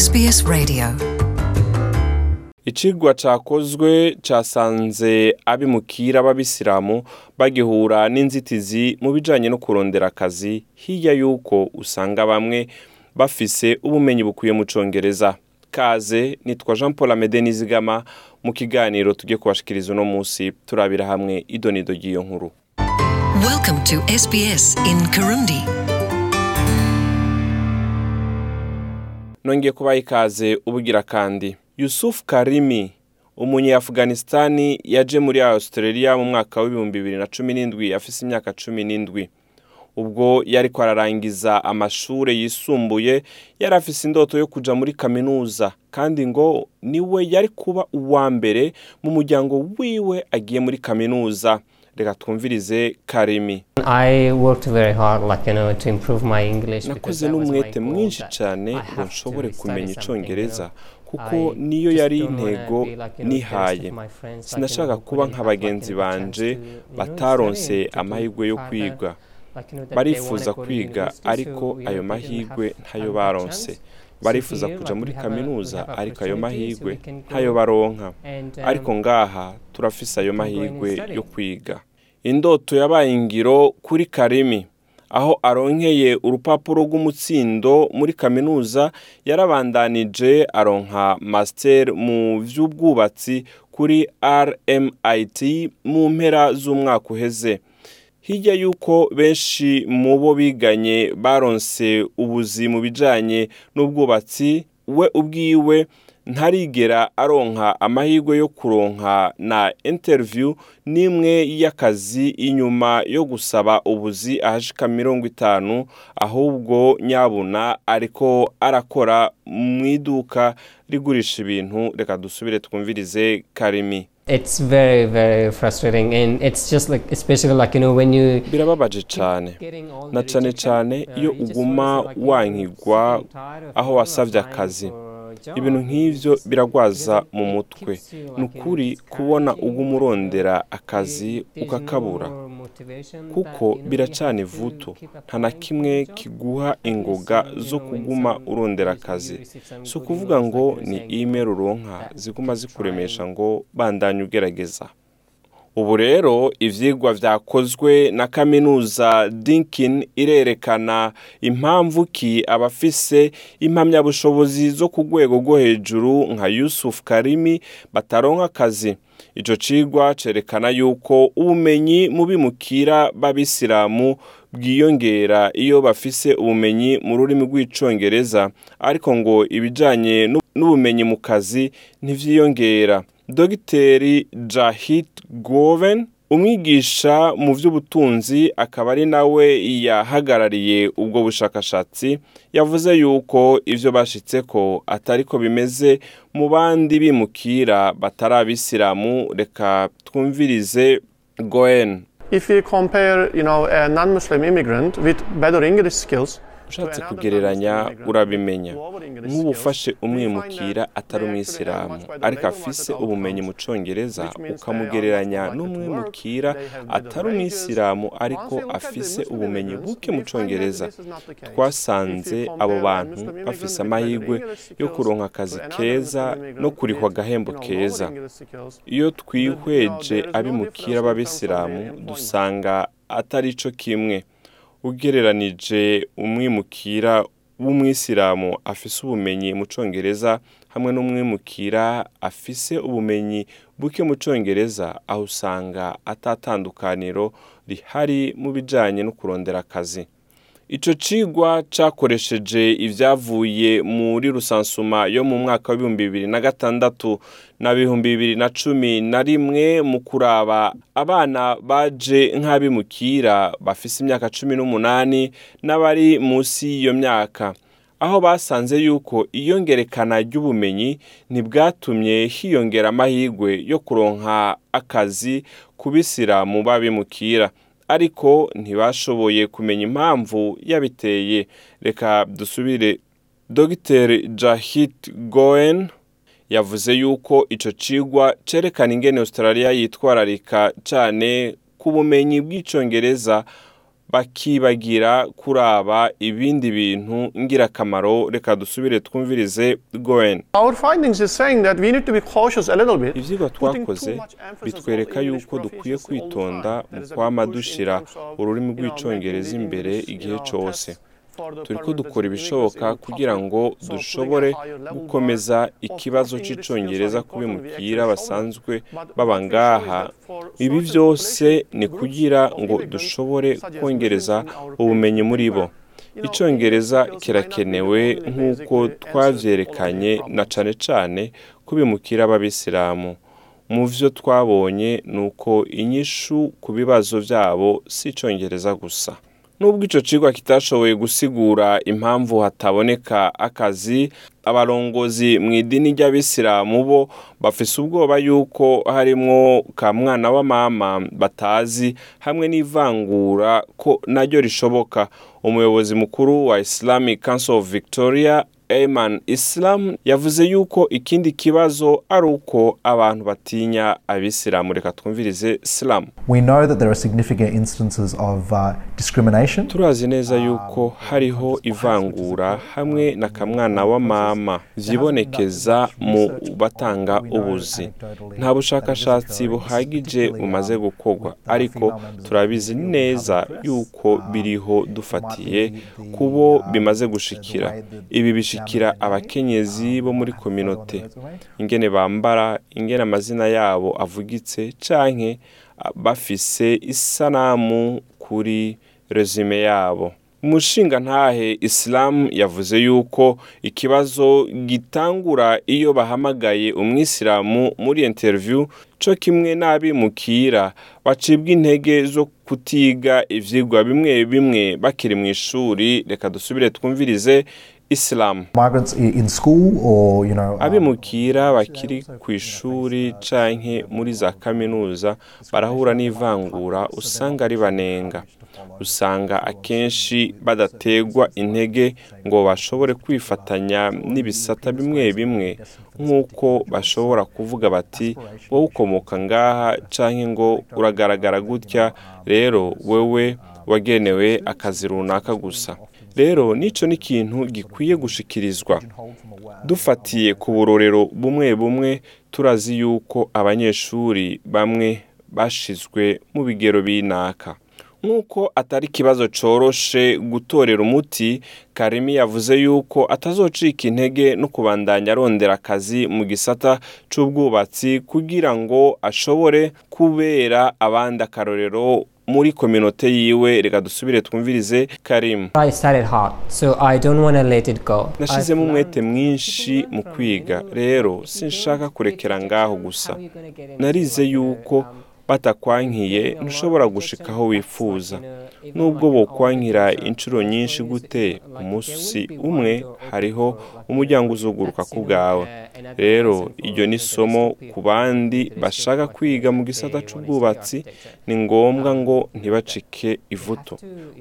SBS Radio. icigwa cakozwe casanze abimukira b'abisilamu bagihura n'inzitizi mu bijanye no kurondera akazi hirya y'uko usanga bamwe bafise ubumenyi bukwiye mu congereza. Kaze nitwa jean paul amede nizigama mu kiganiro tugiye kubashikiriza uno musi turabira hamwe idonido ry'iyo nkuru. Nongeye kubaha ikaze ubugira kandi. Yusuf karimi umunye afghanistani yaje muri australia mu mwaka w'ibihumbi bibiri na cumi n'indwi afise imyaka cumi n'indwi. Ubwo yariko ararangiza amashure yisumbuye yari afise indoto yo kuja muri kaminuza. Kandi ngo ni we yari kuba uwa mbere mu muryango wiwe agiye muri kaminuza. Reka twumvirize karimi. I worked very hard, like you know, to improve my English. nakoze n'umwete mwinshi cyane ngo nshobore kumenya icyongereza kuko niyo yari intego nihaye. sinashaka kuba nka bagenzi banje bataronse amahirwe yo kwiga. barifuza kwiga ariko ayo mahirwe ntayo baronse. barifuza like, muri kaminuza ariko ayo mahirwe ntayo baronka. um, ariko ngaha turafise ayo mahirwe yo kwiga. Indoto yabaye ingiro kuri karimi. Aho aronkeye urupapuro rw'umutsindo muri kaminuza yarabandanije aronka master mu vy'ubwubatsi kuri rmit mu mpera z'umwaka uheze. Hirya y'uko benshi mu bo biganye baronse ubuzi mu bijanye n'ubwubatsi we ubwiwe ntarigera aronka amahirwe yo kuronka na interview n'imwe y'akazi inyuma yo gusaba ubuzi ahashika mirongo itanu ahubwo nyabuna ariko arakora mu iduka rigurisha ibintu. Reka dusubire twumvirize karimi. It's very, very frustrating, and it's just like, especially like you know, when you birababaje cyane na rejection, cane uh, iyo uguma wankigwa aho applying akazi. Ibintu nk'ivyo It's- biragwaza mu mutwe. Ni ukuri kubona uguma urondera akazi ukakabura. kuko biracana ivutu nta na kimwe kiguha ingoga zo kuguma urondera akazi. si ukuvuga ngo ni email uronka ziguma zikuremesha ngo bandanye ugerageza. Ubu rero ivyigwa vyakozwe na kaminuza dinkin irerekana impamvu ki abafise impamyabushobozi zo ku rwego rwo hejuru nka yusuf karimi bataronka akazi. Ico cigwa cerekana yuko ubumenyi mu bimukira b'abisilamu bwiyongera iyo bafise ubumenyi mu rurimi rw'icongereza. Ariko ngo ibijanye n'u- n'ubumenyi mu kazi ntivyiyongera. Dogiteri jahit goven umwigisha mu by'ubutunzi akaba ari nawe yahagarariye ubwo bushakashatsi yavuze yuko ivyo bashitseko atari ko bimeze mu bandi bimukira batari abisilamu reka twumvirize goen. If we compare, you know, a non-Muslim immigrant with better English skills, ushatse kugereranya urabimenya. nk'ubu ufashe umwimukira atari umwisilamu ariko afise ubumenyi mu congereza ukamugereranya n'umwimukira atari umwisilamu ariko afise ubumenyi buke mu congereza twasanze abo bantu bafise amahirwe yo kuronka akazi keza no kurihwa agahembo keza. Iyo twihweje abimukira b'abisilamu dusanga atari co kimwe. Ugereranije umwimukira w'umwisilamu afise ubumenyi mu congereza hamwe n'umwimukira afise ubumenyi buke mu congereza aho usanga atatandukaniro rihari mu bijanye no kurondera akazi. Ico cigwa cakoresheje ivyavuye muri rusansuma yo mu mwaka w'ibihumbi bibiri na gatandatu na bihumbi bibiri na cumi na rimwe mu kuraba abana baje nk'abimukira bafise imyaka cumi n'umunani n'abari munsi y'iyo myaka. Aho basanze yuko iyongerekana ry'ubumenyi ntibwatumye hiyongera amahirwe yo kuronka akazi ku b'abimukira ariko ntibashoboye kumenya impamvu yabiteye. Reka dusubire. Dogiteri jahit goen yavuze yuko ico cigwa cerekana ingene australia yitwararika cane ku bumenyi bw'icongereza. Bakibagira kuraba ibindi bintu ngirakamaro. Reka dusubire twumvirize goen Our findings is saying that we need to be cautious a little bit. ivyigwa putting twakoze bitwereka yuko dukwiye kwitonda mu kwama of, ururimi making imbere igihe you turiko permanent dukora ibishoboka kugira ngo dushobore gukomeza ikibazo course, English c'icongereza skills ku are important. We bimukira actually show basanzwe baba ngaha ibi population ni kugira ngo dushobore kongereza ubumenyi muri bo the kirakenewe nk'uko of na these cane cane ku bimukira b'abisilamu mu vyo twabonye ni uko inyishu ku bibazo vyabo si icongereza gusa nubwo ico cigwa kitashoboye gusigura impamvu hataboneka akazi abarongozi mu idini ry'abisilamu bo bafise ubwoba yuko harimwo ka mwana wa mama batazi hamwe n'ivangura ko naryo rishoboka. Umuyobozi mukuru wa islamic council of victoria Ayman Islam yavuze yuko ikindi kibazo ari uko abantu batinya abisilamu. Reka twumvirize of uh, turazi neza yuko hariho ivangura hamwe na kamwana wa mama. vyibonekeza mu batanga ubuzi. nta bushakashatsi buhagije bumaze gukorwa. ariko turabizi neza yuko biriho dufatiye kubo bimaze gushikira. ibi bishikira abakenyezi bo muri kominote ingene bambara ingene amazina yabo avugitse canke bafise isanamu kuri resume yabo. Umushinga ntahe isilamu yavuze yuko ikibazo gitangura iyo bahamagaye umwisilamu muri interview co kimwe n'abimukira. Bacibwa intege zo kutiga ivyigwa bimwe bimwe bakiri mu ishuri reka dusubire twumvirize isilamu um, abimukira bakiri ku ishuri canke muri za kaminuza barahura n'ivangura usanga ari banenga usanga akenshi badategwa intege ngo bashobore kwifatanya n'ibisata bimwe bimwe. Nk'uko bashobora kuvuga bati wowe ukomoka ngaha canke ngo uragaragara gutya rero wewe wagenewe akazi runaka gusa. Rero nico ni ikintu gikwiye gushikirizwa. Dufatiye ku burorero bumwe bumwe turazi yuko abanyeshuri bamwe bashizwe mu bigero binaka. Nk'uko atari ikibazo coroshe gutorera umuti karimi yavuze yuko atazocika intege no kubandanya arondera akazi mu gisata c'ubwubatsi kugira ngo ashobore kubera abandi akarorero muri kominote yiwe. Reka dusubire twumvirize karimu I've umwete mwinshi mu kwiga. Rero sinshaka kurekera ngaho gusa. narize yuko um, batakwankiye ntushobora gushika aho wifuza. Nubwo bokwankira inshuro nyinshi gute umunsi umwe hariho umuryango uzuguruka ku bwawe. Rero iryo ni isomo ku bandi bashaka kwiga mu gisata architecture. ni ngombwa ngo ntibacike ivuto.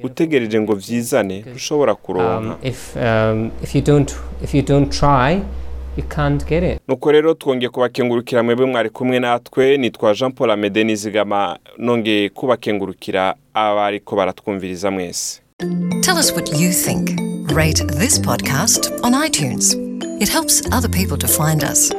Utegereje ngo because, ntushobora kuronka. Nuko rero twongeye kubakengurukira mwebwe mwari kumwe natwe nitwa jean paul amede nizigama nongeye kubakengurukira abariko baratwumviriza mwese Tell us what you think. Rate this podcast on iTunes. It helps other people to find us.